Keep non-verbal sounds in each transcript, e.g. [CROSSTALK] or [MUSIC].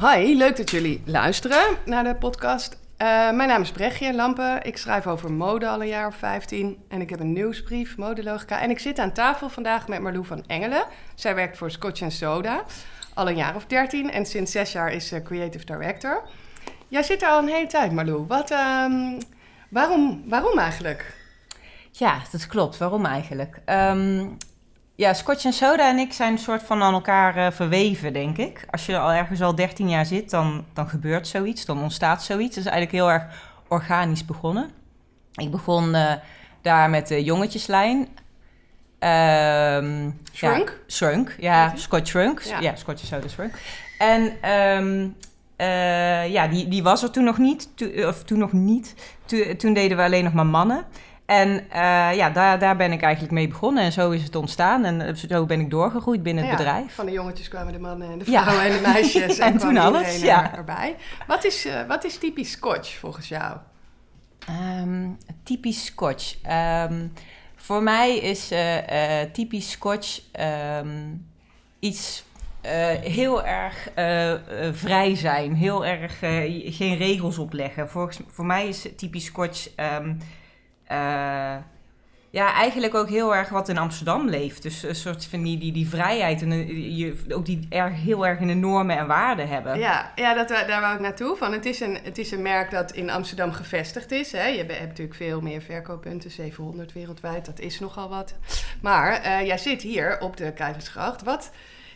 Hi, leuk dat jullie luisteren naar de podcast. Eh, mijn naam is Brechtje Lampen. Ik schrijf over mode al een jaar of 15. En ik heb een nieuwsbrief, Modelogica. En ik zit aan tafel vandaag met Marlou van Engelen. Zij werkt voor Scotch Soda al een jaar of 13. En sinds zes jaar is ze creative director. Jij zit er al een hele tijd, Marlou. Wat, ehm, waarom, waarom eigenlijk? Ja, dat klopt. Waarom eigenlijk? Ehm, ja, Scotch en Soda en ik zijn een soort van aan elkaar uh, verweven, denk ik. Als je al ergens al 13 jaar zit, dan, dan gebeurt zoiets, dan ontstaat zoiets. Het is eigenlijk heel erg organisch begonnen. Ik begon uh, daar met de jongetjeslijn. Um, shrunk? Ja, shrunk, ja, Scotch Shrunk. Ja, ja Scotch Soda Shrunk. En um, uh, ja, die, die was er toen nog niet. To, of toen nog niet. To, toen deden we alleen nog maar mannen. En uh, ja, daar, daar ben ik eigenlijk mee begonnen en zo is het ontstaan. En eh, zo ben ik doorgegroeid binnen het bedrijf. Van de jongetjes kwamen de mannen en de vrouwen en de meisjes. [LAUGHS] en, en toen alles, ja. erbij. Wat is, uh, wat is typisch Scotch volgens jou? Um, typisch Scotch. Um, voor mij is typisch Scotch um, iets heel erg vrij zijn. Heel erg geen regels opleggen. Volgens, voor mij is typisch Scotch... Uh, ja, eigenlijk ook heel erg wat in Amsterdam leeft. Dus een soort van die, die, vrijheid en ook die erg, heel erg in de normen en waarden hebben. Ja, ja dat, daar wou ik naartoe. Van, het, is een, het is een merk dat in Amsterdam gevestigd is. Hè. Je hebt natuurlijk veel meer verkooppunten, 700 wereldwijd. Dat is nogal wat. Maar uh, jij zit hier op de Keizersgracht. Wat,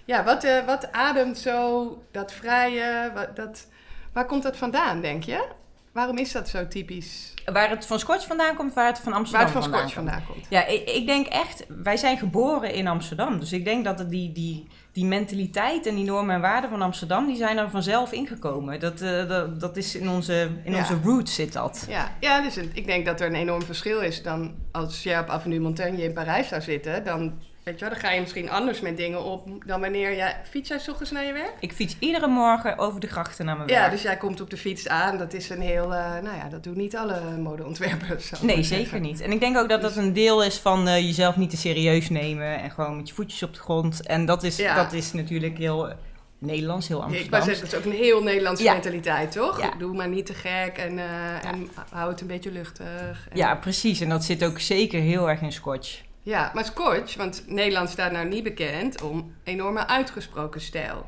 ja, wat, uh, wat ademt zo dat vrije... Dat, waar komt dat vandaan, denk je? Waarom is dat zo typisch? Waar het van Scotch vandaan komt, waar het van Amsterdam waar het van vandaan, Scotch vandaan komt. Ja, ik, ik, denk echt, wij zijn geboren in Amsterdam. Dus ik denk dat het die, die, die mentaliteit en die normen en waarden van Amsterdam, die zijn er vanzelf ingekomen. Dat, uh, dat, dat is in onze, in ja. onze roots zit dat. Ja, ja dus ik denk dat er een enorm verschil is dan als jij op Avenue Montaigne in Parijs zou zitten. Dan Weet je wel, dan ga je misschien anders met dingen op dan wanneer jij... Fiets jij ochtends naar je werk? Ik fiets iedere morgen over de grachten naar mijn werk. Ja, dus jij komt op de fiets aan. Dat is een heel... Uh, nou ja, dat doen niet alle modeontwerpers. Nee, zeker niet. En ik denk ook dat dat een deel is van uh, jezelf niet te serieus nemen. En gewoon met je voetjes op de grond. En dat is, ja. dat is natuurlijk heel... Nederlands, heel Amsterdam. Ik zeggen, dat is ook een heel Nederlandse ja. mentaliteit, toch? Ja. Doe maar niet te gek en, uh, en hou het een beetje luchtig. En... Ja, precies. En dat zit ook zeker heel erg in Scotch. Ja, maar Scotch, want Nederland staat nou niet bekend om enorme uitgesproken stijl.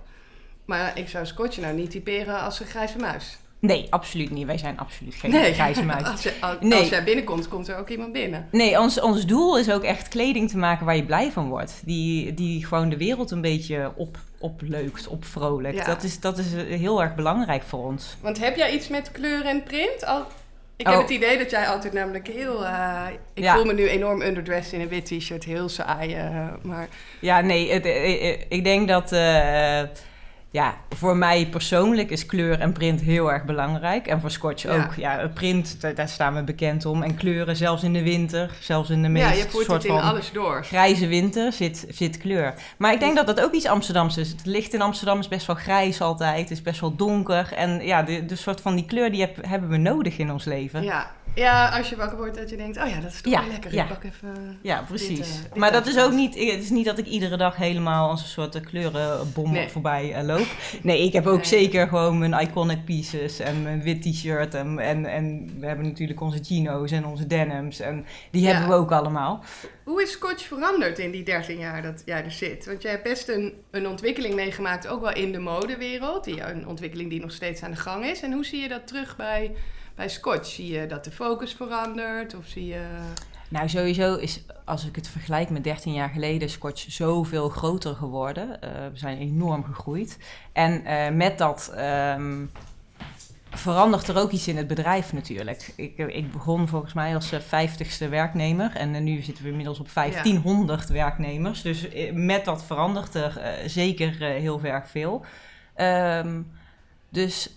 Maar ik zou Scotch nou niet typeren als een grijze muis. Nee, absoluut niet. Wij zijn absoluut geen nee. grijze muis. [LAUGHS] als, je, als, nee. als jij binnenkomt, komt er ook iemand binnen. Nee, ons, ons doel is ook echt kleding te maken waar je blij van wordt. Die, die gewoon de wereld een beetje op, opleukt, opvrolijkt. Ja. Dat, is, dat is heel erg belangrijk voor ons. Want heb jij iets met kleur en print? Al, ik heb oh. het idee dat jij altijd namelijk heel... Uh, ik ja. voel me nu enorm underdressed in een wit t-shirt. Heel saai, uh, maar... Ja, nee, het, ik, ik, denk dat... Uh, ja, voor mij persoonlijk is kleur en print heel erg belangrijk. En voor Scotch ja. ook. Ja, print, daar staan we bekend om. En kleuren, zelfs in de winter, zelfs in de meest Ja, je voert soort het in alles door. grijze winter zit, zit kleur. Maar ik denk dat dat ook iets Amsterdams is. Het licht in Amsterdam is best wel grijs altijd. Het is best wel donker. En ja, de, de soort van die kleur die heb, hebben we nodig in ons leven. Ja, ja, als je wakker wordt dat je denkt, oh ja, dat is toch ja, wel lekker. Ja. Ik pak even ja, precies. Dit, uh, dit maar dat is ook niet, het is niet dat ik iedere dag helemaal als een soort kleurenbom nee. voorbij uh, loop. Nee, ik heb ook nee. zeker gewoon mijn iconic pieces en mijn wit t-shirt. En, en, en we hebben natuurlijk onze chino's en onze denims. En die ja. hebben we ook allemaal. Hoe is Scotch veranderd in die 13 jaar dat jij er zit? Want jij hebt best een, een ontwikkeling meegemaakt, ook wel in de modewereld. Die, een ontwikkeling die nog steeds aan de gang is. En hoe zie je dat terug bij bij Scotch? Zie je dat de focus verandert? Of zie je... Nou, sowieso is, als ik het vergelijk met 13 jaar geleden, Scotch zoveel groter geworden. Uh, we zijn enorm gegroeid. En uh, met dat um, verandert er ook iets in het bedrijf natuurlijk. Ik, ik begon volgens mij als vijftigste werknemer en nu zitten we inmiddels op 1500 ja. werknemers. Dus met dat verandert er uh, zeker heel erg veel. Um, dus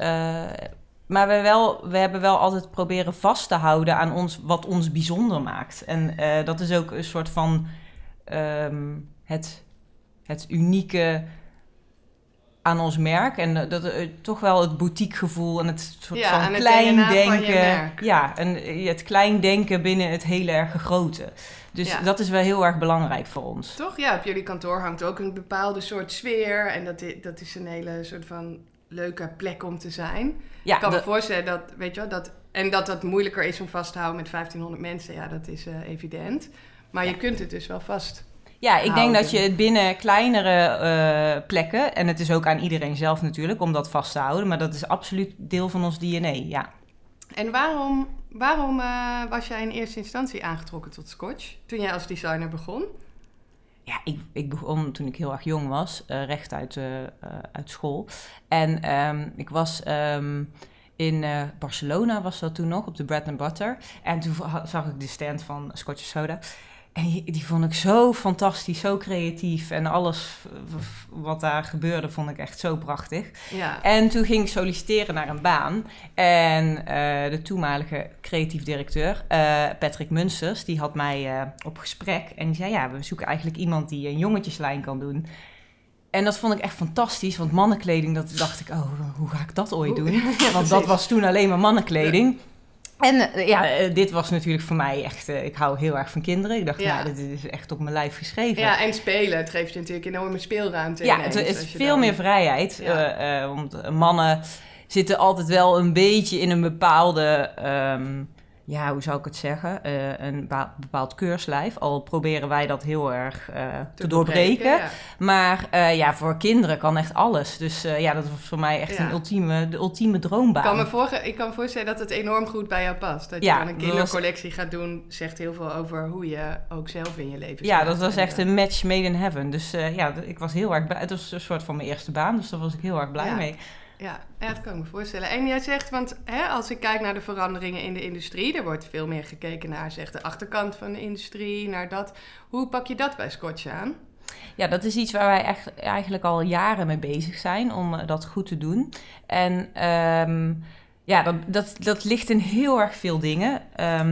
maar we, wel, we hebben wel altijd proberen vast te houden aan ons, wat ons bijzonder maakt. En uh, dat is ook een soort van um, het, het unieke aan ons merk. En dat, uh, toch wel het boutique gevoel en het soort ja, van klein denken. Ja, en het klein denken binnen het hele erg grote. Dus ja. dat is wel heel erg belangrijk voor ons. Toch? Ja, op jullie kantoor hangt ook een bepaalde soort sfeer. En dat dat is een hele soort van leuke plek om te zijn. Ja, ik kan me voorstellen dat, weet je wel, dat... En dat dat moeilijker is om vast te houden met 1500 mensen. Ja, dat is eh, evident. Maar je kunt het dus wel vast. Ja, ik denk dat je het binnen kleinere eh, plekken, en het is ook aan iedereen zelf natuurlijk om dat vast te houden, maar dat is absoluut deel van ons DNA, ja. En waarom, waarom eh, was jij in eerste instantie aangetrokken tot Scotch? Toen jij als designer begon? Ja, ik, ik begon toen ik heel erg jong was, eh, recht uit, eh, uit school. En ehm, ik was ehm, in eh, Barcelona, was dat toen nog, op de Bread and Butter. En toen zag ik de stand van Scotch Soda. En die, die vond ik zo fantastisch, zo creatief. En alles wat daar gebeurde, vond ik echt zo prachtig. Ja. En toen ging ik solliciteren naar een baan. En eh, de toenmalige creatief directeur, eh, Patrick Munsters, die had mij eh, op gesprek. En die zei, ja, we zoeken eigenlijk iemand die een jongetjeslijn kan doen. En dat vond ik echt fantastisch, want mannenkleding, dat dacht ik, oh, hoe ga ik dat ooit doen? [LAUGHS] Ja, Want dat was toen alleen maar mannenkleding. En eh, ja, eh, dit was natuurlijk voor mij echt, eh, ik hou heel erg van kinderen. Ik dacht, Ja. ja, dit is echt op mijn lijf geschreven. Ja, en spelen. Het geeft je natuurlijk enorme speelruimte. Ja, ineens, het is veel dan- meer vrijheid. Ja. eh, eh, want mannen zitten altijd wel een beetje in een bepaalde, ehm, ja, hoe zou ik het zeggen, Eh, een bepaald keurslijf. Al proberen wij dat heel erg eh, te, doorbreken. ja. Maar eh, ja, voor kinderen kan echt alles. Dus ja, dat was voor mij echt Ja. een ultieme, de ultieme Ik droombaan. kan, me voorge- ik kan me voorstellen dat het enorm goed bij jou past. Dat je Ja, dan een was- kindercollectie gaat doen, zegt heel veel over hoe je ook zelf in je leven ja, dat was echt een match made in heaven. Dus ja, ik was heel erg blij. Het was een soort van mijn eerste baan, dus daar was ik heel erg blij mee. Ja, dat kan ik me voorstellen. En jij zegt, want hè, als ik kijk naar de veranderingen in de industrie, er wordt veel meer gekeken naar zeg, de achterkant van de industrie, naar dat. Hoe pak je dat bij Scotch aan? Ja, dat is iets waar wij echt, eigenlijk al jaren mee bezig zijn om eh, dat goed te doen. En ehm, ja, dat, dat, dat ligt in heel erg veel dingen. Eh,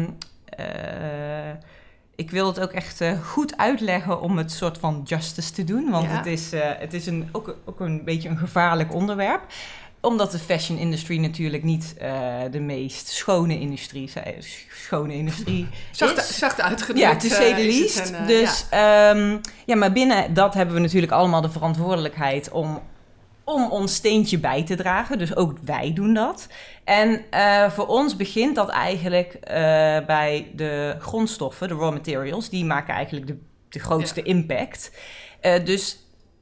ik wil het ook echt eh, goed uitleggen om het soort van justice te doen. Want Ja. het is, eh, het is een, ook, ook een beetje een gevaarlijk onderwerp omdat de fashion industry natuurlijk niet eh, de meest schone industrie, schone industrie [LAUGHS] Zacht, is. zacht uitgedrukt. Ja, to say the is het least. een, dus ja. ja, maar binnen dat hebben we natuurlijk allemaal de verantwoordelijkheid om, om ons steentje bij te dragen. Dus ook wij doen dat. En eh, voor ons begint dat eigenlijk eh, bij de grondstoffen, de raw materials. Die maken eigenlijk de, de grootste impact. Eh, dus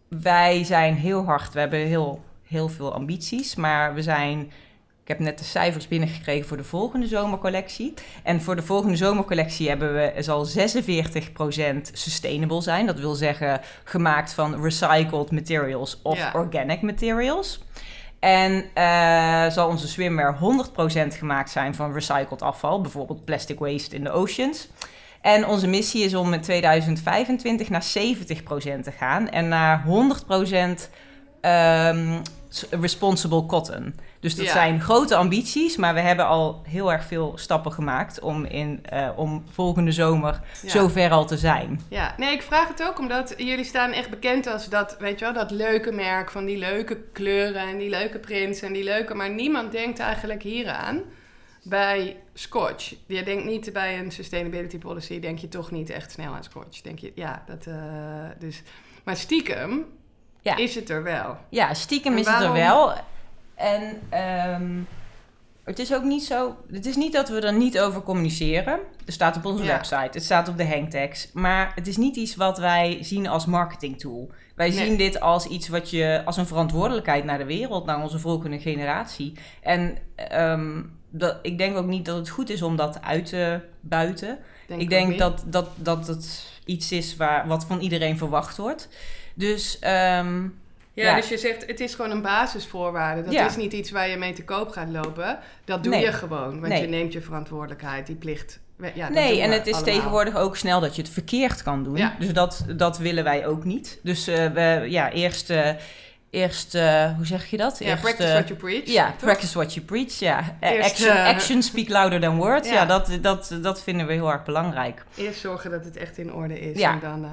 wij zijn heel hard, we hebben heel, heel veel ambities, maar we zijn... Ik heb net de cijfers binnengekregen voor de volgende zomercollectie. En voor de volgende zomercollectie hebben we, zal 46% sustainable zijn. Dat wil zeggen gemaakt van recycled materials of Ja. organic materials. En eh, zal onze swimwear 100% gemaakt zijn van recycled afval, bijvoorbeeld plastic waste in de oceans. En onze missie is om in 2025 naar 70% te gaan en naar 100% ehm, responsible cotton. Dus dat Ja. zijn grote ambities, maar we hebben al heel erg veel stappen gemaakt om, in, eh, om volgende zomer Ja. zover al te zijn. Ja, nee, ik vraag het ook omdat jullie staan echt bekend als dat, weet je wel, dat leuke merk van die leuke kleuren en die leuke prints en die leuke, maar niemand denkt eigenlijk hieraan bij Scotch. Je denkt niet bij een sustainability policy, denk je toch niet echt snel aan Scotch. Denk je, ja, dat, eh, dus, maar stiekem Ja. is het er wel. Ja, stiekem En is het er wel. En ehm, het is ook niet zo. Het is niet dat we er niet over communiceren. Er staat op onze Ja. website, het staat op de hangtags. Maar het is niet iets wat wij zien als marketing tool. Wij Nee. zien dit als iets wat je als een verantwoordelijkheid naar de wereld, naar onze volgende generatie. En ehm, dat, ik denk ook niet dat het goed is om dat uit te buiten. ik denk dat, dat, dat het iets is waar, wat van iedereen verwacht wordt. Dus ehm, Ja, Ja. dus je zegt het is gewoon een basisvoorwaarde. Dat Ja. is niet iets waar je mee te koop gaat lopen. Dat doe Nee. je gewoon, want Nee. je neemt je verantwoordelijkheid, die plicht. Ja, nee, en het is allemaal. tegenwoordig ook snel dat je het verkeerd kan doen. Dus dat, dat willen wij ook niet. Dus eh, we, ja, eerst, eh, eerst eh, hoe zeg je dat? Ja, eerst, practice what you preach. Ja, practice what you preach. Ja. Action, action speak louder than words. [LAUGHS] Ja, Ja. dat, dat, dat vinden we heel erg belangrijk. Eerst zorgen dat het echt in orde is Ja. en dan,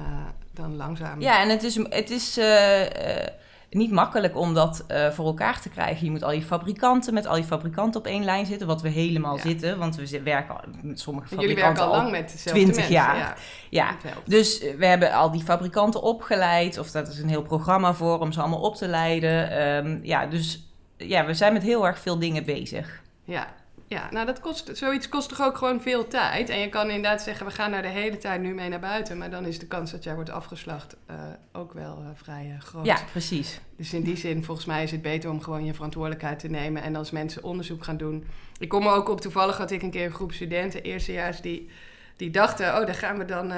dan langzaam. Ja, en het is, het is eh, eh, niet makkelijk om dat eh, voor elkaar te krijgen. Je moet al je fabrikanten met al je fabrikanten op één lijn zitten, wat we helemaal Ja. zitten. Want we werken al- met sommige Want Jullie fabrikanten werken al al lang met dezelfde 20 mensen. jaar. Ja, Ja. Dus we hebben al die fabrikanten opgeleid, of dat is een heel programma voor om ze allemaal op te leiden. Ehm, ja, dus ja, we zijn met heel erg veel dingen bezig. Ja. Ja, nou dat kost, zoiets kost toch ook gewoon veel tijd. En je kan inderdaad zeggen, we gaan daar de hele tijd nu mee naar buiten. Maar dan is de kans dat jij wordt afgeslacht uh, ook wel uh, vrij uh, groot. Ja, precies. Dus in die zin, volgens mij is het beter om gewoon je verantwoordelijkheid te nemen. En als mensen onderzoek gaan doen. Ik kom er ook op, toevallig had ik een keer een groep studenten, eerstejaars, die, die dachten... oh, daar gaan we dan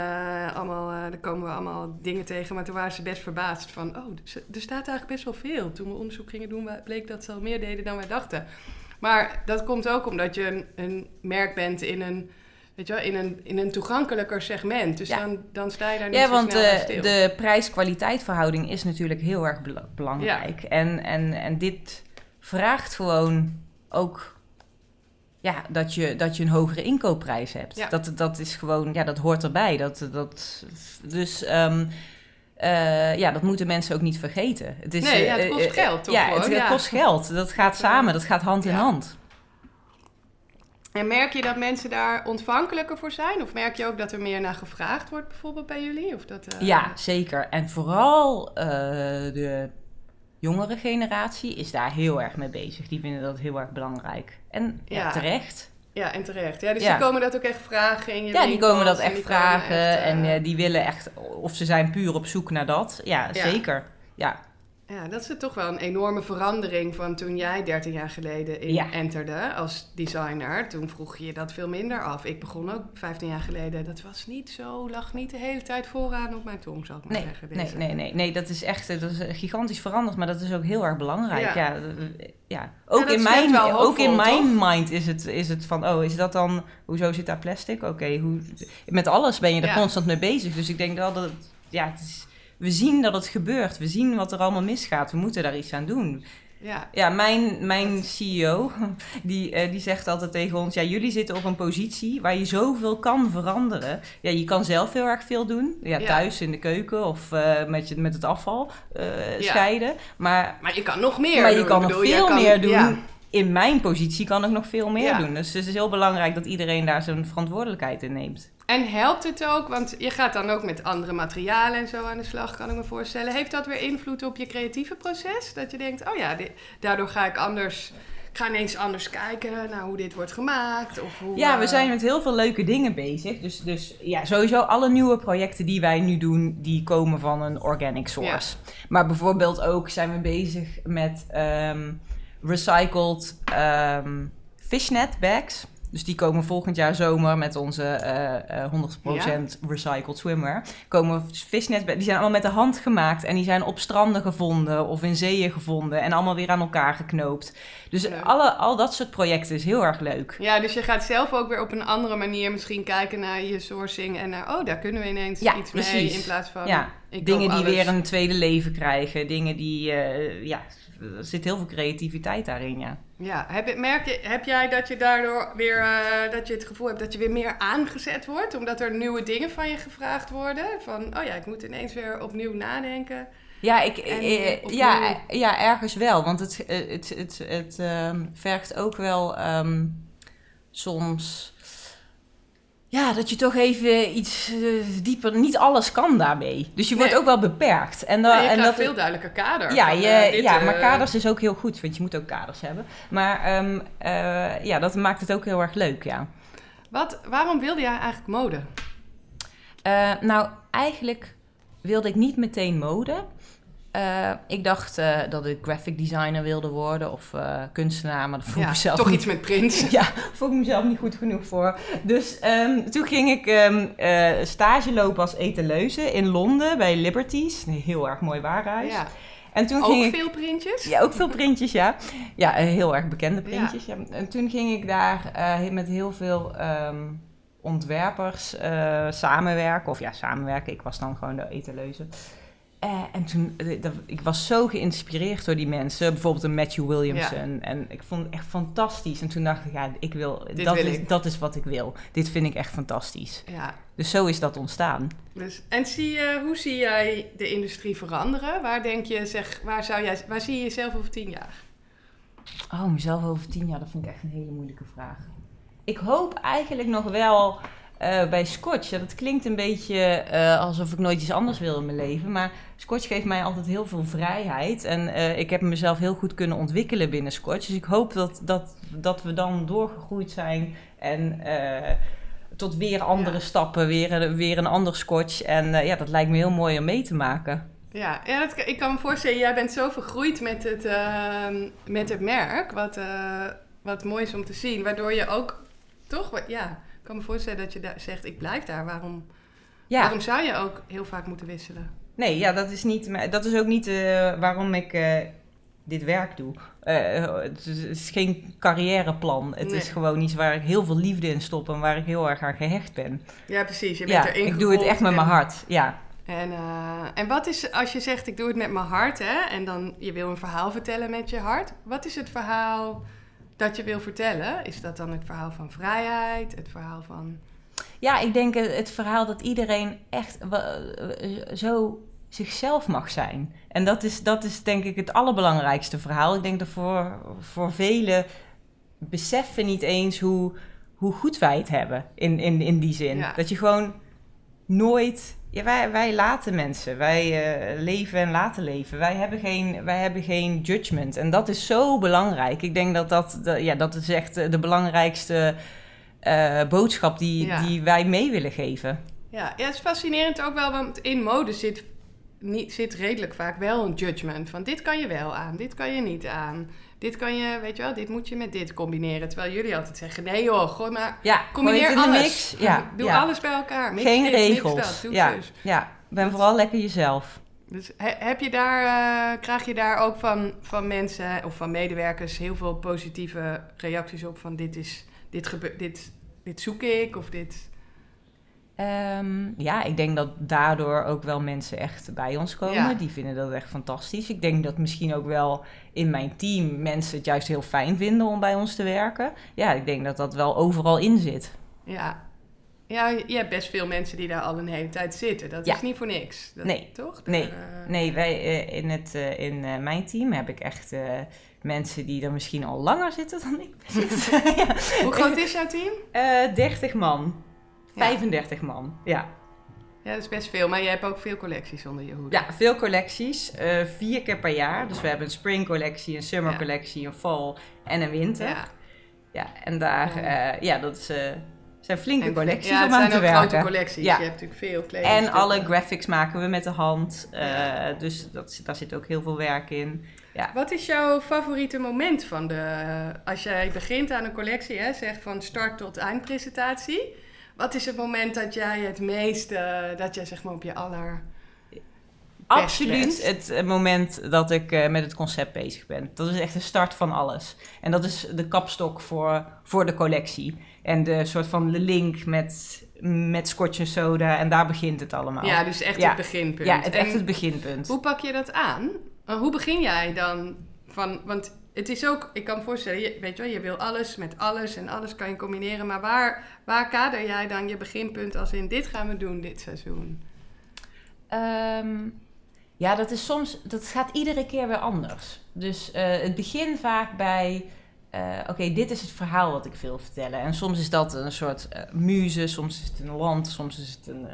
allemaal, daar komen we allemaal dingen tegen. Maar toen waren ze best verbaasd van, oh, er staat eigenlijk best wel veel. Toen we onderzoek gingen doen, bleek dat ze al meer deden dan wij dachten. Maar dat komt ook omdat je een, een merk bent in een, weet je wel, in een, in een toegankelijker segment. Dus dan, dan sta je daar niet ja, zo want snel bij stil. de, de prijs-kwaliteit verhouding is natuurlijk heel erg bela- belangrijk. En, en, en dit vraagt gewoon ook ja, dat, je, dat je een hogere inkoopprijs hebt. Ja. Dat, dat is gewoon, ja, dat hoort erbij. Dat, dat, dus ehm, eh, ja, dat moeten mensen ook niet vergeten. Het is, Nee, ja, het eh, kost eh, geld, toch Ja, het, kost geld. Dat gaat samen, dat gaat hand in hand. En merk je dat mensen daar ontvankelijker voor zijn? Of merk je ook dat er meer naar gevraagd wordt bijvoorbeeld bij jullie? Of dat, Ja, zeker. En vooral de jongere generatie is daar heel erg mee bezig. Die vinden dat heel erg belangrijk. En ja, Ja. terecht. Ja, en terecht. Ja, dus Ja. die komen dat ook echt vragen in je Ja, die komen dat en echt vragen. echt, eh, en eh, die willen echt, of ze zijn puur op zoek naar dat. Ja, Ja. zeker. Ja, Ja, dat is toch wel een enorme verandering van toen jij 13 jaar geleden in Ja. enterde als designer. Toen vroeg je dat veel minder af. Ik begon ook 15 jaar geleden. Dat was niet zo, lag niet de hele tijd vooraan op mijn tong, zal ik maar nee, zeggen. nee, nee, nee, nee, dat is echt dat is eh, gigantisch veranderd, maar dat is ook heel erg belangrijk. Ja. Ja, eh, ja. Ook, in mijn, ook in mijn mind is het, is het van, oh, is dat dan, hoezo zit daar plastic? Oké, hoe met alles ben je er constant mee bezig. Dus ik denk wel dat, het, ja, het is, we zien dat het gebeurt. We zien wat er allemaal misgaat. We moeten daar iets aan doen. Ja, Ja, mijn, mijn CEO, [LAUGHS] die, eh, die zegt altijd tegen ons... ja, jullie zitten op een positie waar je zoveel kan veranderen. Ja, je kan zelf heel erg veel doen. Ja, Ja. thuis in de keuken of eh, met, je, met het afval eh, Ja. scheiden. Maar, maar je kan nog meer maar je doen. kan nog veel kan- meer doen. Ja, In mijn positie kan ik nog veel meer Ja. doen. Dus het is heel belangrijk dat iedereen daar zijn verantwoordelijkheid in neemt. En helpt het ook, want je gaat dan ook met andere materialen en zo aan de slag, kan ik me voorstellen. Heeft dat weer invloed op je creatieve proces? Dat je denkt, oh ja, daardoor ga ik anders, ik ga ineens anders kijken naar hoe dit wordt gemaakt. Of hoe, Ja, we eh, zijn met heel veel leuke dingen bezig. Dus, dus ja, sowieso alle nieuwe projecten die wij nu doen, die komen van een organic source. Maar bijvoorbeeld ook zijn we bezig met ehm, recycled ehm, fishnet bags. Dus die komen volgend jaar zomer met onze eh, eh, 100% recycled swimwear. Komen bags, die zijn allemaal met de hand gemaakt. En die zijn op stranden gevonden of in zeeën gevonden. En allemaal weer aan elkaar geknoopt. Dus Leuk. alle, al dat soort projecten is heel erg leuk. Ja, dus je gaat zelf ook weer op een andere manier misschien kijken naar je sourcing en naar, oh, daar kunnen we ineens Ja, iets mee in plaats van, Ja, dingen die alles. weer een tweede leven krijgen. Dingen die, eh, ja, er zit heel veel creativiteit daarin, ja. Ja, heb, je- merk je, heb jij dat je daardoor weer, eh, dat je het gevoel hebt dat je weer meer aangezet wordt, omdat er nieuwe dingen van je gevraagd worden? Van, oh ja, ik moet ineens weer opnieuw nadenken. Ja, ik, En eh, ja, ja, ergens wel. Want het, het, het, het ehm, vergt ook wel ehm, soms... Ja, dat je toch even iets eh, dieper... Niet alles kan daarmee. Dus je wordt ook wel beperkt. En, dan, en dat, veel duidelijker kader. Ja, van, je, eh, dit, ja eh, maar kaders is ook heel goed, want je moet ook kaders hebben. Maar ehm, eh, ja, dat maakt het ook heel erg leuk, ja. Wat, waarom wilde jij eigenlijk mode? Nou, eigenlijk wilde ik niet meteen mode. Eh, ik dacht eh, dat ik graphic designer wilde worden of eh, kunstenaar, maar dat vond ik Ja, mezelf toch niet iets met print. [LAUGHS] ja, vond ik mezelf niet goed genoeg voor. Dus ehm, toen ging ik eh, stage lopen als etaleuze in Londen bij Liberties. Een heel erg mooi warenhuis. Ja. En toen Ook ging ik... veel printjes? Ja, ook veel printjes, ja. Ja, heel erg bekende printjes. Ja. En toen ging ik daar met heel veel ehm, ontwerpers samenwerken. Of ja, samenwerken. Ik was dan gewoon de etaleuze. Eh, en toen, eh, dat- ik was zo geïnspireerd door die mensen. Bijvoorbeeld een Matthew Williamson. En ik vond het echt fantastisch. En toen dacht ik, ja, ik wil, Dit dat, wil is, ik. dat is wat ik wil. Dit vind ik echt fantastisch. Ja. Dus zo is dat ontstaan. Dus, en zie je, hoe zie jij de industrie veranderen? Waar denk je, zeg, waar, zou jij, waar zie je jezelf over tien jaar? Oh, mezelf over tien jaar, dat vind ik echt een hele moeilijke vraag. Ik hoop eigenlijk nog wel eh, bij Scotch. Ja, dat klinkt een beetje eh, alsof ik nooit iets anders wil in mijn leven. Maar Scotch geeft mij altijd heel veel vrijheid. En eh, ik heb mezelf heel goed kunnen ontwikkelen binnen Scotch. Dus ik hoop dat, dat, dat we dan doorgegroeid zijn. En tot weer andere Ja. stappen, weer, een- weer een ander Scotch. En ja, dat lijkt me heel mooi om mee te maken. Ja, ja dat, ik kan me voorstellen, jij bent zo vergroeid met het, ehm, met het merk, wat, wat mooi is om te zien. Waardoor je ook, toch, ja, ik kan me voorstellen dat je daar zegt, ik blijf daar. Waarom, Ja. waarom zou je ook heel vaak moeten wisselen? Nee, ja, dat is, niet, dat is ook niet eh, waarom ik eh, dit werk doe. Eh, het, is, het is geen carrièreplan. Het Nee. is gewoon iets waar ik heel veel liefde in stop en waar ik heel erg aan gehecht ben. Ja, precies. Je bent Ja, erin ik doe het echt met mijn hart. Ja. En, en wat is, als je zegt ik doe het met mijn hart, hè, en dan je wil een verhaal vertellen met je hart, wat is het verhaal dat je wil vertellen? Is dat dan het verhaal van vrijheid, het verhaal van. ja, ik denk het, verhaal dat iedereen echt zo zichzelf mag zijn. En dat is, dat is denk ik het allerbelangrijkste verhaal. Ik denk dat voor, voor velen beseffen niet eens hoe, hoe goed wij het hebben in, in, in die zin. Ja. Dat je gewoon nooit. Ja, wij, wij laten mensen. Wij eh, leven en laten leven. Wij hebben, geen, wij hebben geen judgment. En dat is zo belangrijk. Ik denk dat dat, dat- ja, dat is echt eh, de belangrijkste eh, boodschap die, Ja. die wij mee willen geven. Ja, ja, het is fascinerend ook wel, want in mode zit, niet, zit redelijk vaak wel een judgment. Van dit kan je wel aan, dit kan je niet aan. Dit kan je, weet je wel, dit moet je met dit combineren. Terwijl jullie altijd zeggen, nee joh, gooi maar, Ja, combineer alles. Ja, Doe ja. alles bij elkaar. Mix Geen dit, mix regels. dat, doe ja, zus. ja, ben vooral lekker jezelf. Dus he- heb je daar, eh, krijg je daar ook van, van mensen of van medewerkers heel veel positieve reacties op van dit is, dit gebeurt, dit, dit zoek ik of dit... Ehm, ja, ik denk dat daardoor ook wel mensen echt bij ons komen. Ja. Die vinden dat echt fantastisch. Ik denk dat misschien ook wel in mijn team mensen het juist heel fijn vinden om bij ons te werken. Ja, ik denk dat dat wel overal in zit. Ja. Ja, je hebt best veel mensen die daar al een hele tijd zitten. Dat Ja. is niet voor niks. Dat, Nee. Toch? Nee. Eh, Nee, wij, eh, in, het, eh, in mijn team heb ik echt mensen die er misschien al langer zitten dan ik zit. [LAUGHS] ja. Hoe groot is jouw team? Eh, 30 man. Ja. 35 man, ja. Ja, dat is best veel. Maar je hebt ook veel collecties onder je hoede. Ja, veel collecties. eh, vier keer per jaar. Dus we hebben een spring collectie, een summer Ja. collectie, een fall en een winter. Ja, Ja. en daar, Ja. eh, ja, dat is, eh, zijn flinke En- collecties ja, om aan zijn te ook grote werken. collecties. Ja. Je hebt natuurlijk veel En kledingstukken. alle graphics maken we met de hand. Ja. Dus dat, daar zit ook heel veel werk in. Wat is jouw favoriete moment van de... Als jij begint aan een collectie, hè, zegt van start tot eindpresentatie. Wat is het moment dat jij het meeste... Dat jij zeg maar op je aller... Absoluut het eh, moment dat ik eh, met het concept bezig ben. Dat is echt de start van alles. En dat is de kapstok voor, voor de collectie. En de soort van de link met, met scotch en soda. En daar begint het allemaal. Ja, dus echt Ja. het beginpunt. Ja, het, En echt het beginpunt. Hoe pak je dat aan? Hoe begin jij dan van... Want het is ook... Ik kan me voorstellen, je, weet je wel, je wil alles met alles en alles kan je combineren. Maar waar, waar kader jij dan je beginpunt als in dit gaan we doen dit seizoen? Ehm, ja, dat is soms, dat gaat iedere keer weer anders. Dus eh, het begin vaak bij, eh, oké, dit is het verhaal wat ik wil vertellen. En soms is dat een soort eh, muze, soms is het een land, soms is het een,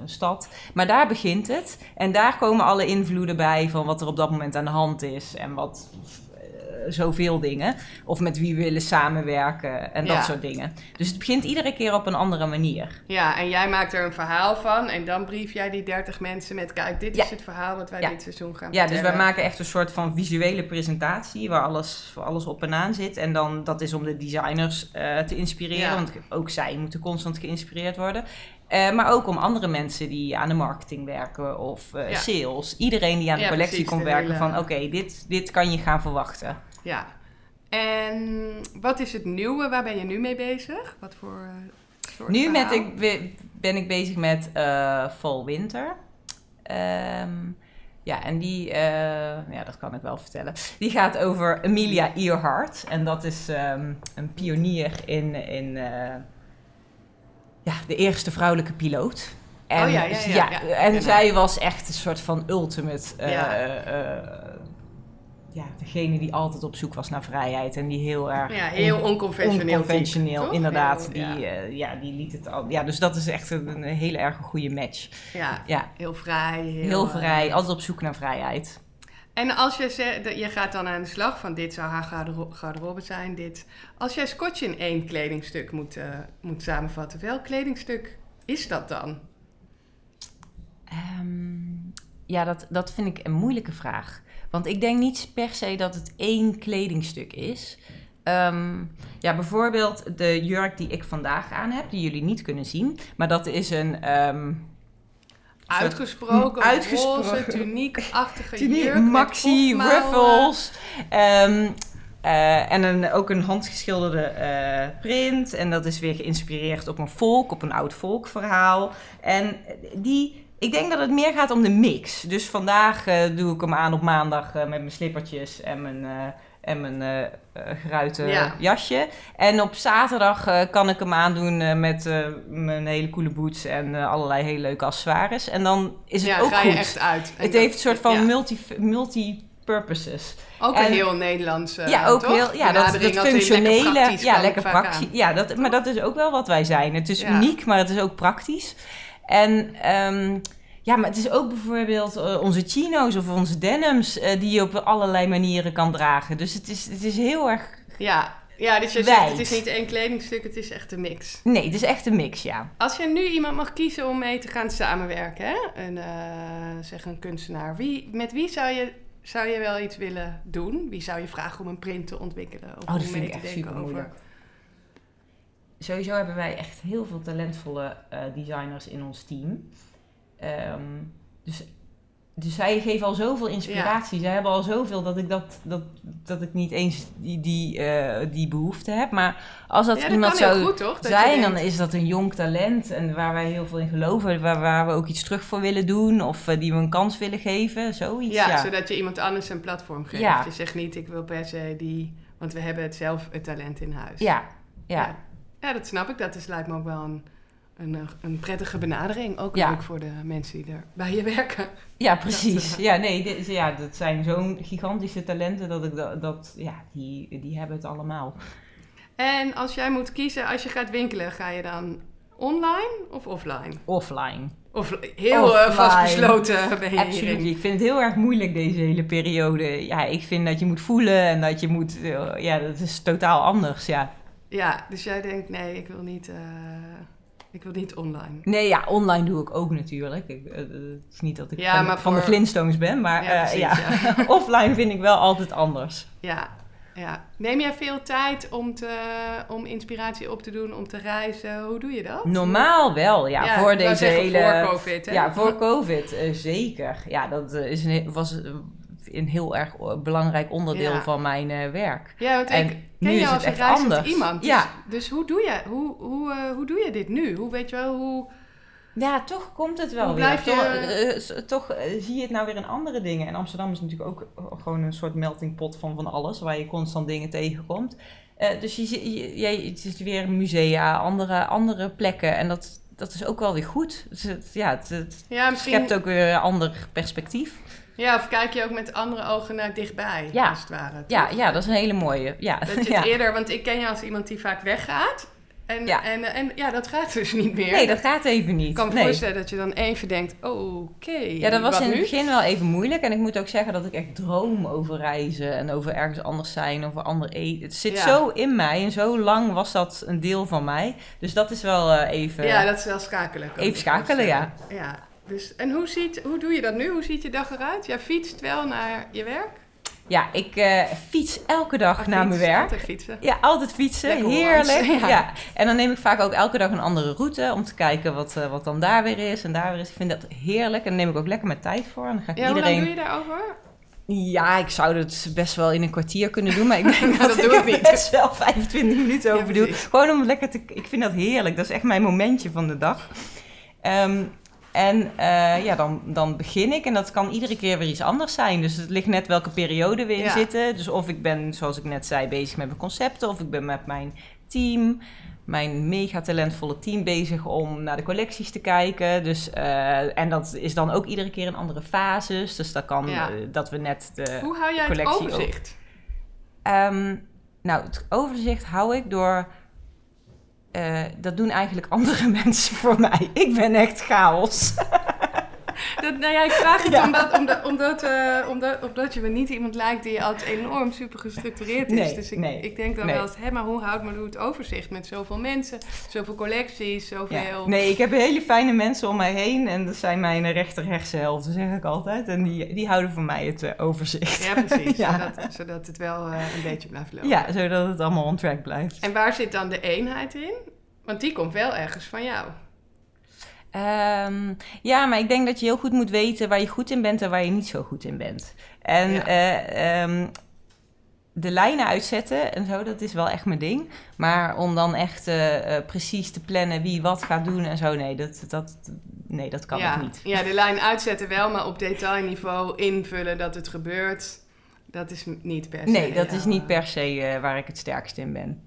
een stad. Maar daar begint het. En daar komen alle invloeden bij van wat er op dat moment aan de hand is en wat. Zoveel dingen. Of met wie we willen samenwerken en dat Ja. soort dingen. Dus het begint iedere keer op een andere manier. Ja, en jij maakt er een verhaal van en dan brief jij die 30 mensen met... Kijk, dit Ja. is het verhaal wat wij Ja. dit seizoen gaan Ja, dus wij maken echt een soort van visuele presentatie waar alles, alles op en aan zit. En dan dat is om de designers eh, te inspireren, want ook zij moeten constant geïnspireerd worden. Eh, maar ook om andere mensen die aan de marketing werken of eh, Ja. sales. Iedereen die aan de Ja, collectie precies, komt de werken hele- van oké, dit, dit kan je gaan verwachten. Ja. En wat is het nieuwe? Waar ben je nu mee bezig? Wat voor eh, soort Nu met ik, be- ben ik bezig met eh fall-winter. Ehm, ja, en die, eh, ja, dat kan ik wel vertellen. Die gaat over Amelia Earhart. En dat is ehm, een pionier in, in ja, de eerste vrouwelijke piloot. En, Oh ja, ja, ja, en zij was echt een soort van ultimate Ja. eh, eh, degene die altijd op zoek was naar vrijheid en die heel erg Ja, heel onconventioneel. onconventioneel, type, inderdaad. Heel, die, ja. ja. ja, die liet het al. Ja, dus dat is echt een, een hele erg goede match. ja, Ja, heel vrij. Heel, heel eh, vrij, altijd op zoek naar vrijheid. En als je zegt, je gaat dan aan de slag van dit zou haar garderobe, garderobe zijn, dit. Als jij Scotch in één kledingstuk moet, eh, moet samenvatten, welk kledingstuk is dat dan? Ehm, ja, dat, dat vind ik een moeilijke vraag. Want ik denk niet per se dat het één kledingstuk is. Ehm, ja, bijvoorbeeld de jurk die ik vandaag aan heb, die jullie niet kunnen zien. Maar dat is een ehm Uitgesproken, [LAUGHS] Uitgesproken. roze, tuniek-achtige tuniek, jurk. maxi, ruffles. ehm, eh, en een, ook een handgeschilderde eh, print. En dat is weer geïnspireerd op een volk, op een oud volkverhaal. En die, ik denk dat het meer gaat om de mix. Dus vandaag eh, doe ik hem aan op maandag eh, met mijn slippertjes en mijn, eh en mijn geruite Ja. jasje. En op zaterdag kan ik hem aandoen met mijn hele coole boots en allerlei hele leuke accessoires. En dan is het Ja, ook ga goed. je echt uit. En Het heeft een soort van ja. multi, multi-purposes. Ook en- een heel Nederlands. ja, ook toch? heel, ja, dat, dat functionele, Lekker ja, lekker praktisch. Ja, dat, maar dat is ook wel wat wij zijn. Het is uniek, maar het is ook praktisch. En ehm, ja, maar het is ook bijvoorbeeld eh, onze chino's of onze denims eh, die je op allerlei manieren kan dragen. Dus het is, het is heel erg. Ja, ja dus je zegt, het is niet één kledingstuk, het is echt een mix. Nee, het is echt een mix, ja. Als je nu iemand mag kiezen om mee te gaan samenwerken, hè? Een, eh, zeg een kunstenaar, wie, met wie zou je, zou je wel iets willen doen? Wie zou je vragen om een print te ontwikkelen? Of Oh, dat om vind mee ik te echt denken super moeilijk. Sowieso hebben wij echt heel veel talentvolle eh, designers in ons team. Ehm, dus, dus zij geven al zoveel inspiratie. Zij hebben al zoveel dat ik, dat, dat, dat ik niet eens die, die, eh, die behoefte heb. Maar als dat ja, dat iemand zou goed, toch? Zijn, dan is dat een jong talent. En waar wij heel veel in geloven. Waar, waar we ook iets terug voor willen doen. Of eh, die we een kans willen geven. Zoiets. ja, Ja, zodat je iemand anders een platform geeft. Je zegt niet, ik wil per se die... Want we hebben het zelf het talent in huis. ja, ja. Ja. Dat snap ik. Dat is, lijkt me ook wel een, een, een prettige benadering. Ook Ja. leuk voor de mensen die er bij je werken. Ja, precies. Dat, eh, Ja, nee, dit, ja, dat zijn zo'n gigantische talenten dat ik dat, dat ja, die, die hebben het allemaal. En als jij moet kiezen, als je gaat winkelen, ga je dan online of offline? Offline. Of heel eh, Offline. vastbesloten [LAUGHS] ben je Absoluut. hierin? Ik vind het heel erg moeilijk deze hele periode. Ja, ik vind dat je moet voelen en dat je moet. eh, ja, dat is totaal anders. Ja. Ja, dus jij denkt, nee, ik wil niet, eh, ik wil niet online. Nee, ja, online doe ik ook natuurlijk. Ik, eh, het is niet dat ik Ja, van, de Flintstones ben, maar Ja, ja, precies, ja. ja. [LAUGHS] offline vind ik wel altijd anders. Ja, ja. Neem jij veel tijd om, te, om inspiratie op te doen, om te reizen? Hoe doe je dat? Normaal wel, ja. Ja, voor deze hele. Voor COVID, hè? Ja, voor COVID, eh, zeker. Ja, dat eh, is een, was eh, een heel erg belangrijk onderdeel Ja. van mijn eh, werk. Ja, want En ik nu ken is jou het als een echt reizend anders. iemand. Dus, Ja. dus hoe, doe je, hoe, hoe, eh, hoe doe je dit nu? Hoe weet je wel hoe... Ja, toch komt het wel weer. je- Toch, eh, toch zie je het nou weer in andere dingen. En Amsterdam is natuurlijk ook gewoon een soort melting pot van van alles, waar je constant dingen tegenkomt. Eh, dus je, je, je, het is weer musea, andere, andere plekken. En dat, dat is ook wel weer goed. Dus het, ja, het, het Ja, misschien... schept ook weer een ander perspectief. Ja, of kijk je ook met andere ogen naar dichtbij, Ja. als het ware. Ja, ja, dat is een hele mooie. Ja, Dat je het [LAUGHS] ja. eerder... Want ik ken je als iemand die vaak weggaat. En Ja. en, en, ja dat gaat dus niet meer. Nee, dat gaat even niet. Ik kan me nee. voorstellen dat je dan even denkt, oké, Ja, dat was in het begin wel even moeilijk. En ik moet ook zeggen dat ik echt droom over reizen en over ergens anders zijn, over ander eten. Het zit Ja. zo in mij en zo lang was dat een deel van mij. Dus dat is wel eh, even. Ja, dat is wel schakelen. Even schakelen, ja. ja. Dus, en hoe, ziet, hoe doe je dat nu? Hoe ziet je dag eruit? Jij fietst wel naar je werk? Ja, ik eh, fiets elke dag naar fiets, mijn werk. Altijd fietsen. Ja, altijd fietsen. Lekker Heerlijk. [LAUGHS] Ja. ja. En dan neem ik vaak ook elke dag een andere route om te kijken wat, eh, wat dan daar weer is en daar weer is. Ik vind dat heerlijk en daar neem ik ook lekker mijn tijd voor. En dan ga ik Ja, hoe iedereen. lang doe je daarover? Ja, ik zou het best wel in een kwartier kunnen doen, maar ik [LAUGHS] denk dat, doe ik er niet. best wel 25 minuten Ja, over doe. Gewoon om lekker te... Ik vind dat heerlijk. Dat is echt mijn momentje van de dag. Ehm, en eh, ja, dan, dan begin ik en dat kan iedere keer weer iets anders zijn. Dus het ligt net welke periode we in Ja. zitten. Dus of ik ben, zoals ik net zei, bezig met mijn concepten, of ik ben met mijn team. mijn mega talentvolle team bezig om naar de collecties te kijken. Dus, eh, en dat is dan ook iedere keer in andere fases. Dus dat kan Ja. eh, dat we net de. Hoe hou jij het collectie overzicht? Ehm, nou, het overzicht hou ik door. Eh, dat doen eigenlijk andere [LAUGHS] mensen voor mij. Ik ben echt chaos. [LAUGHS] [LAUGHS] Dat, nou ja, ik vraag het Ja. omdat, omdat, omdat, eh, omdat, omdat je me niet iemand lijkt die altijd enorm super gestructureerd is. Nee, dus ik, nee, ik denk dan nee. wel eens, hé, maar hoe houdt Marlou het overzicht met zoveel mensen, zoveel collecties, zoveel... Ja. Nee, ik heb hele fijne mensen om mij heen. En dat zijn mijn rechter-rechtse helft, zeg ik altijd. En die, die houden voor mij het eh, overzicht. Ja, precies. [LAUGHS] Ja. Zodat, zodat het wel eh, een beetje blijft lopen. Ja, zodat het allemaal on track blijft. En waar zit dan de eenheid in? Want die komt wel ergens van jou. Ehm, ja, maar ik denk dat je heel goed moet weten waar je goed in bent en waar je niet zo goed in bent. En Ja. eh, ehm, de lijnen uitzetten en zo, dat is wel echt mijn ding. Maar om dan echt eh, eh, precies te plannen wie wat gaat doen en zo, nee, dat, dat, nee, dat kan ja. niet. Ja, de lijn uitzetten wel, maar op detailniveau invullen dat het gebeurt, dat is niet per se. Nee, dat is niet per se waar ik het sterkst in ben.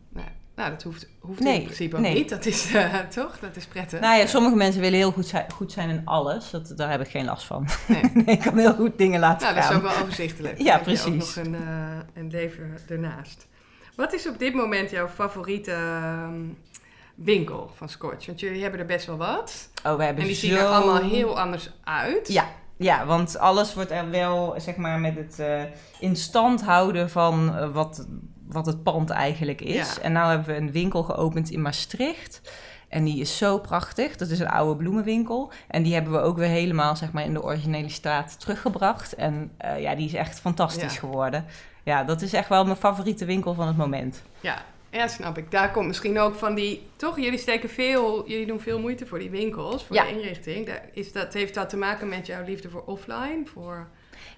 Nou, dat hoeft, hoeft Nee, in principe ook nee. niet. Dat is eh, [LAUGHS] toch? Dat is prettig. Nou ja, sommige mensen willen heel goed zijn, goed zijn in alles. Dat, daar heb ik geen last van. Nee. [LAUGHS] Nee, ik kan heel goed dingen laten Nou, dat is gaan. ook wel overzichtelijk. Dan Ja, heb je ook precies. nog een, eh, een leven ernaast. Wat is op dit moment jouw favoriete ehm, winkel van Scotch? Want jullie hebben er best wel wat. Oh, we hebben En die zo... zien er allemaal heel anders uit. Ja, ja, want alles wordt er wel, zeg maar, met het eh, in stand houden van wat, wat het pand eigenlijk is. Ja. En nou hebben we een winkel geopend in Maastricht. En die is zo prachtig. Dat is een oude bloemenwinkel. En die hebben we ook weer helemaal, zeg maar, in de originele staat teruggebracht. En eh, ja, die is echt fantastisch Ja. geworden. Ja, dat is echt wel mijn favoriete winkel van het moment. Ja, ja, snap ik. Daar komt misschien ook van die... Toch, jullie steken veel... Jullie doen veel moeite voor die winkels, voor Ja. de inrichting. Daar, is dat, heeft dat te maken met jouw liefde voor offline? Voor...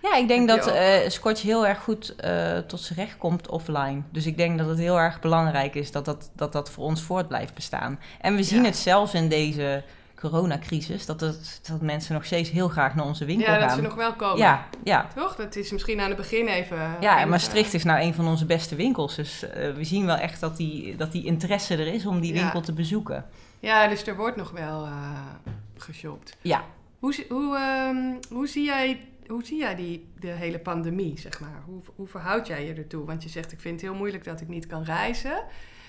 Ja, ik denk dat ook- eh Scotch heel erg goed eh, tot zijn recht komt offline. Dus ik denk dat het heel erg belangrijk is dat dat, dat, dat voor ons voort blijft bestaan. En we zien Ja. het zelfs in deze coronacrisis, dat, het, dat mensen nog steeds heel graag naar onze winkel Ja, dat gaan. ze nog wel komen. ja, ja. Toch? Dat is misschien aan het begin even... ja, en even- Maastricht is nou een van onze beste winkels. Dus eh, we zien wel echt dat die, dat die interesse er is om die Ja. winkel te bezoeken. Ja, dus er wordt nog wel geshopt. Ja. Hoe, hoe, ehm, hoe zie jij, hoe zie jij die, de hele pandemie, zeg maar? Hoe, hoe verhoud jij je ertoe? Want je zegt, ik vind het heel moeilijk dat ik niet kan reizen.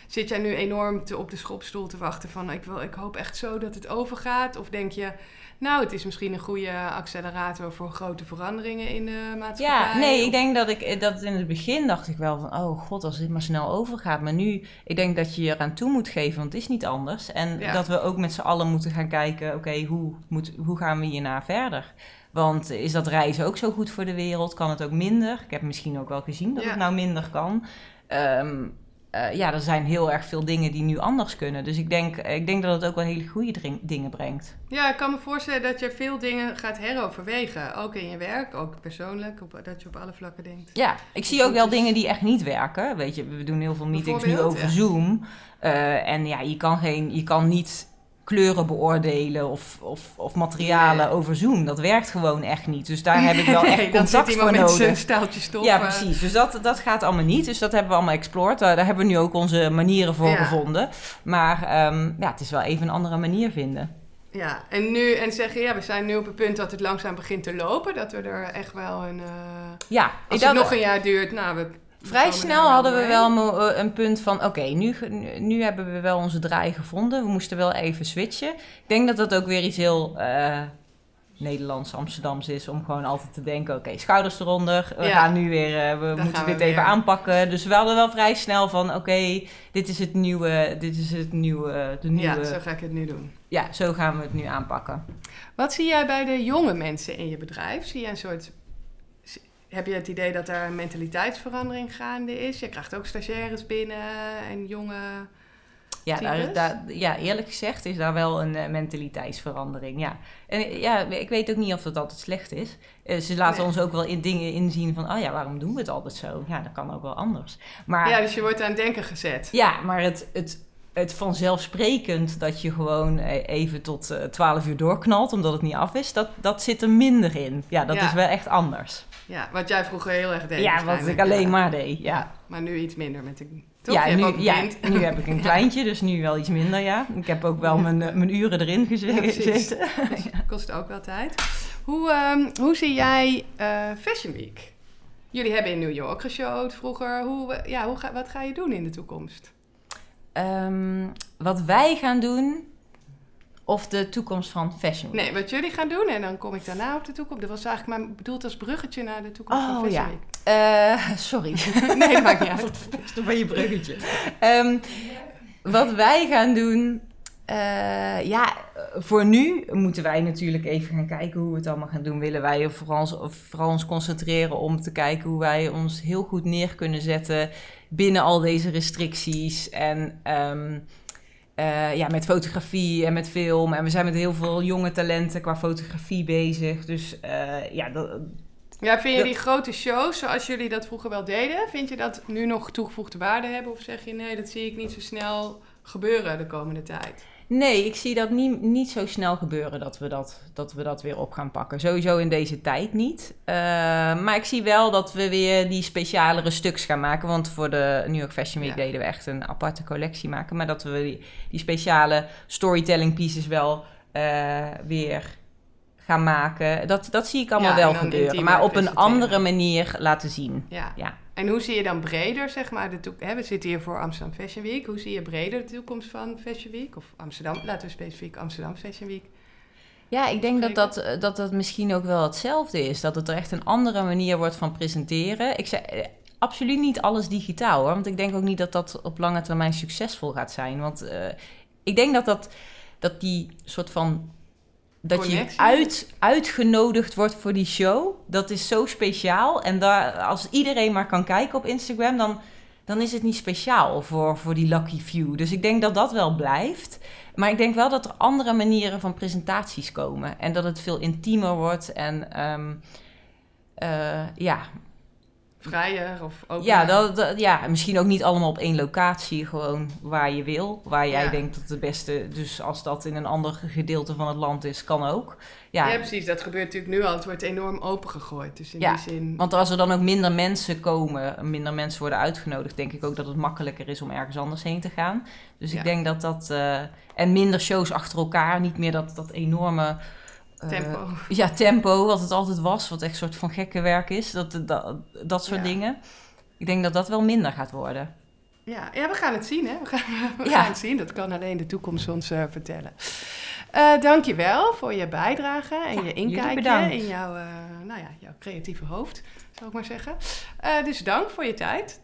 Zit jij nu enorm te, op de schopstoel te wachten van... Ik, wil, ik hoop echt zo dat het overgaat? Of denk je, nou, het is misschien een goede accelerator... voor grote veranderingen in de maatschappij? Ja, nee, Of- ik denk dat ik dat in het begin dacht ik wel van, oh god, als dit maar snel overgaat. Maar nu, ik denk dat je je eraan toe moet geven, want het is niet anders. En Ja. dat we ook met z'n allen moeten gaan kijken, oké, hoe, moet, hoe gaan we hierna verder? Want is dat reizen ook zo goed voor de wereld? Kan het ook minder? Ik heb misschien ook wel gezien dat Ja. het nou minder kan. Ehm, eh, ja, er zijn heel erg veel dingen die nu anders kunnen. Dus ik denk, ik denk dat het ook wel hele goede dingen brengt. Ja, ik kan me voorstellen dat je veel dingen gaat heroverwegen. Ook in je werk, ook persoonlijk. Op, dat je op alle vlakken denkt. Ja, ik zie ook wel dingen die echt niet werken. Weet je, we doen heel veel meetings nu over ja. Zoom. Eh, en ja, je kan, geen, je kan niet kleuren beoordelen of, of, of materialen Nee. over Zoom. Dat werkt gewoon echt niet. Dus daar [LAUGHS] heb ik wel echt Nee, dan contact zit voor met nodig. staaltje stof. Ja, eh, precies. Dus dat, dat gaat allemaal niet. Dus dat hebben we allemaal explored. Daar, daar hebben we nu ook onze manieren voor Ja. gevonden. Maar ehm, ja, het is wel even een andere manier vinden. Ja, en nu en zeggen, ja, we zijn nu op het punt dat het langzaam begint te lopen. Dat we er echt wel een. eh, Ja, als dat- het nog een jaar duurt, nou, we. Vrij snel hadden we wel eh, een punt van, oké, nu, nu, nu hebben we wel onze draai gevonden. We moesten wel even switchen. Ik denk dat dat ook weer iets heel eh, Nederlands, Amsterdams is, om gewoon altijd te denken, oké, schouders eronder. We Ja. gaan nu weer, eh, we moeten we dit weer. even aanpakken. Dus we hadden wel vrij snel van, oké, dit is het nieuwe, dit is het nieuwe, de nieuwe. Ja, zo ga ik het nu doen. ja, zo gaan we het nu aanpakken. Wat zie jij bij de jonge mensen in je bedrijf? Zie je een soort. Heb je het idee dat er een mentaliteitsverandering gaande is? Je krijgt ook stagiaires binnen en jonge. Ja, daar, daar, ja, eerlijk gezegd is daar wel een eh, mentaliteitsverandering. Ja. En eh, ja, ik weet ook niet of dat altijd slecht is. Eh, ze laten Nee. ons ook wel in dingen inzien van, oh ja, waarom doen we het altijd zo? Ja, dat kan ook wel anders. Maar Ja, ja, dus je wordt aan het denken gezet. maar het, het, het vanzelfsprekend dat je gewoon even tot uh, 12 uur doorknalt omdat het niet af is, dat, dat zit er minder in. Ja, dat Ja. is wel echt anders. Ja, wat jij vroeger heel erg deed. ja, wat ik alleen maar deed. Ja, Maar nu iets minder met een... Toch? ja, nu, ja nu heb ik een [LAUGHS] kleintje, dus nu wel iets minder, ja. Ik heb ook wel mijn, eh, mijn uren erin Ja, gezeten. [LAUGHS] Kost ook wel tijd. Hoe, ehm, hoe zie jij eh, Fashion Week? Jullie hebben in New York geshowd vroeger. Hoe, ja, hoe ga, wat ga je doen in de toekomst? Ehm, wat wij gaan doen, of de toekomst van Fashion Week. Nee, wat jullie gaan doen en dan kom ik daarna op de toekomst. Dat was eigenlijk maar bedoeld als bruggetje naar de toekomst van Oh Fashion ja, Week. Eh, [LAUGHS] sorry. [LAUGHS] Nee, dat maakt niet uit. [LAUGHS] beste van je bruggetje. Ehm, wat wij gaan doen. eh, ja, voor nu moeten wij natuurlijk even gaan kijken hoe we het allemaal gaan doen. Willen wij vooral ons, vooral ons concentreren om te kijken hoe wij ons heel goed neer kunnen zetten binnen al deze restricties. En ehm, eh, ja, met fotografie en met film. En we zijn met heel veel jonge talenten qua fotografie bezig. Dus eh, ja, dat, Ja, vind je die grote shows, zoals jullie dat vroeger wel deden, vind je dat nu nog toegevoegde waarde hebben? Of zeg je nee, dat zie ik niet zo snel gebeuren de komende tijd? Nee, ik zie dat niet, niet zo snel gebeuren dat we dat, dat we dat weer op gaan pakken. Sowieso in deze tijd niet. Eh, maar ik zie wel dat we weer die specialere stuks gaan maken. Want voor de New York Fashion Week Ja. deden we echt een aparte collectie maken. Maar dat we die, die speciale storytelling pieces wel eh, weer gaan maken. Dat, dat zie ik allemaal Ja, wel gebeuren. Maar op een andere manier laten zien. Ja. Ja. En hoe zie je dan breder, zeg maar, de toek- hè, we zitten hier voor Amsterdam Fashion Week. Hoe zie je breder de toekomst van Fashion Week? Of Amsterdam, laten we specifiek Amsterdam Fashion Week. Ja, ik denk dat dat, dat dat misschien ook wel hetzelfde is. Dat het er echt een andere manier wordt van presenteren. Ik zeg eh, absoluut niet alles digitaal hoor. Want ik denk ook niet dat dat op lange termijn succesvol gaat zijn. Want eh, ik denk dat, dat, dat die soort van. Dat je uit, uitgenodigd wordt voor die show. Dat is zo speciaal. En daar, als iedereen maar kan kijken op Instagram, dan, dan is het niet speciaal voor, voor die lucky few. Dus ik denk dat dat wel blijft. Maar ik denk wel dat er andere manieren van presentaties komen. En dat het veel intiemer wordt. En ehm, eh, ja, Vrijer of open? ja, dat, dat- ja, misschien ook niet allemaal op één locatie. Gewoon waar je wil. Waar jij Ja. denkt dat het beste... Dus als dat in een ander gedeelte van het land is, kan ook. Ja, Ja. precies. Dat gebeurt natuurlijk nu al. Het wordt enorm opengegooid. Dus in Ja, die zin... Want als er dan ook minder mensen komen, minder mensen worden uitgenodigd, denk ik ook dat het makkelijker is om ergens anders heen te gaan. Dus ik denk dat dat. eh, en minder shows achter elkaar, niet meer dat, dat enorme. Eh, Tempo. Ja, tempo, wat het altijd was, wat echt een soort van gekke werk is. Dat, dat, dat soort Ja. dingen. Ik denk dat dat wel minder gaat worden. Ja, ja, we gaan het zien, hè? We gaan, [LAUGHS] we Ja. gaan het zien. Dat kan alleen de toekomst ons eh, vertellen. Eh dankjewel voor je bijdrage en Ja, je inkijkje in jouw, eh, nou ja, jouw creatieve hoofd, zou ik maar zeggen. Dus dank voor je tijd.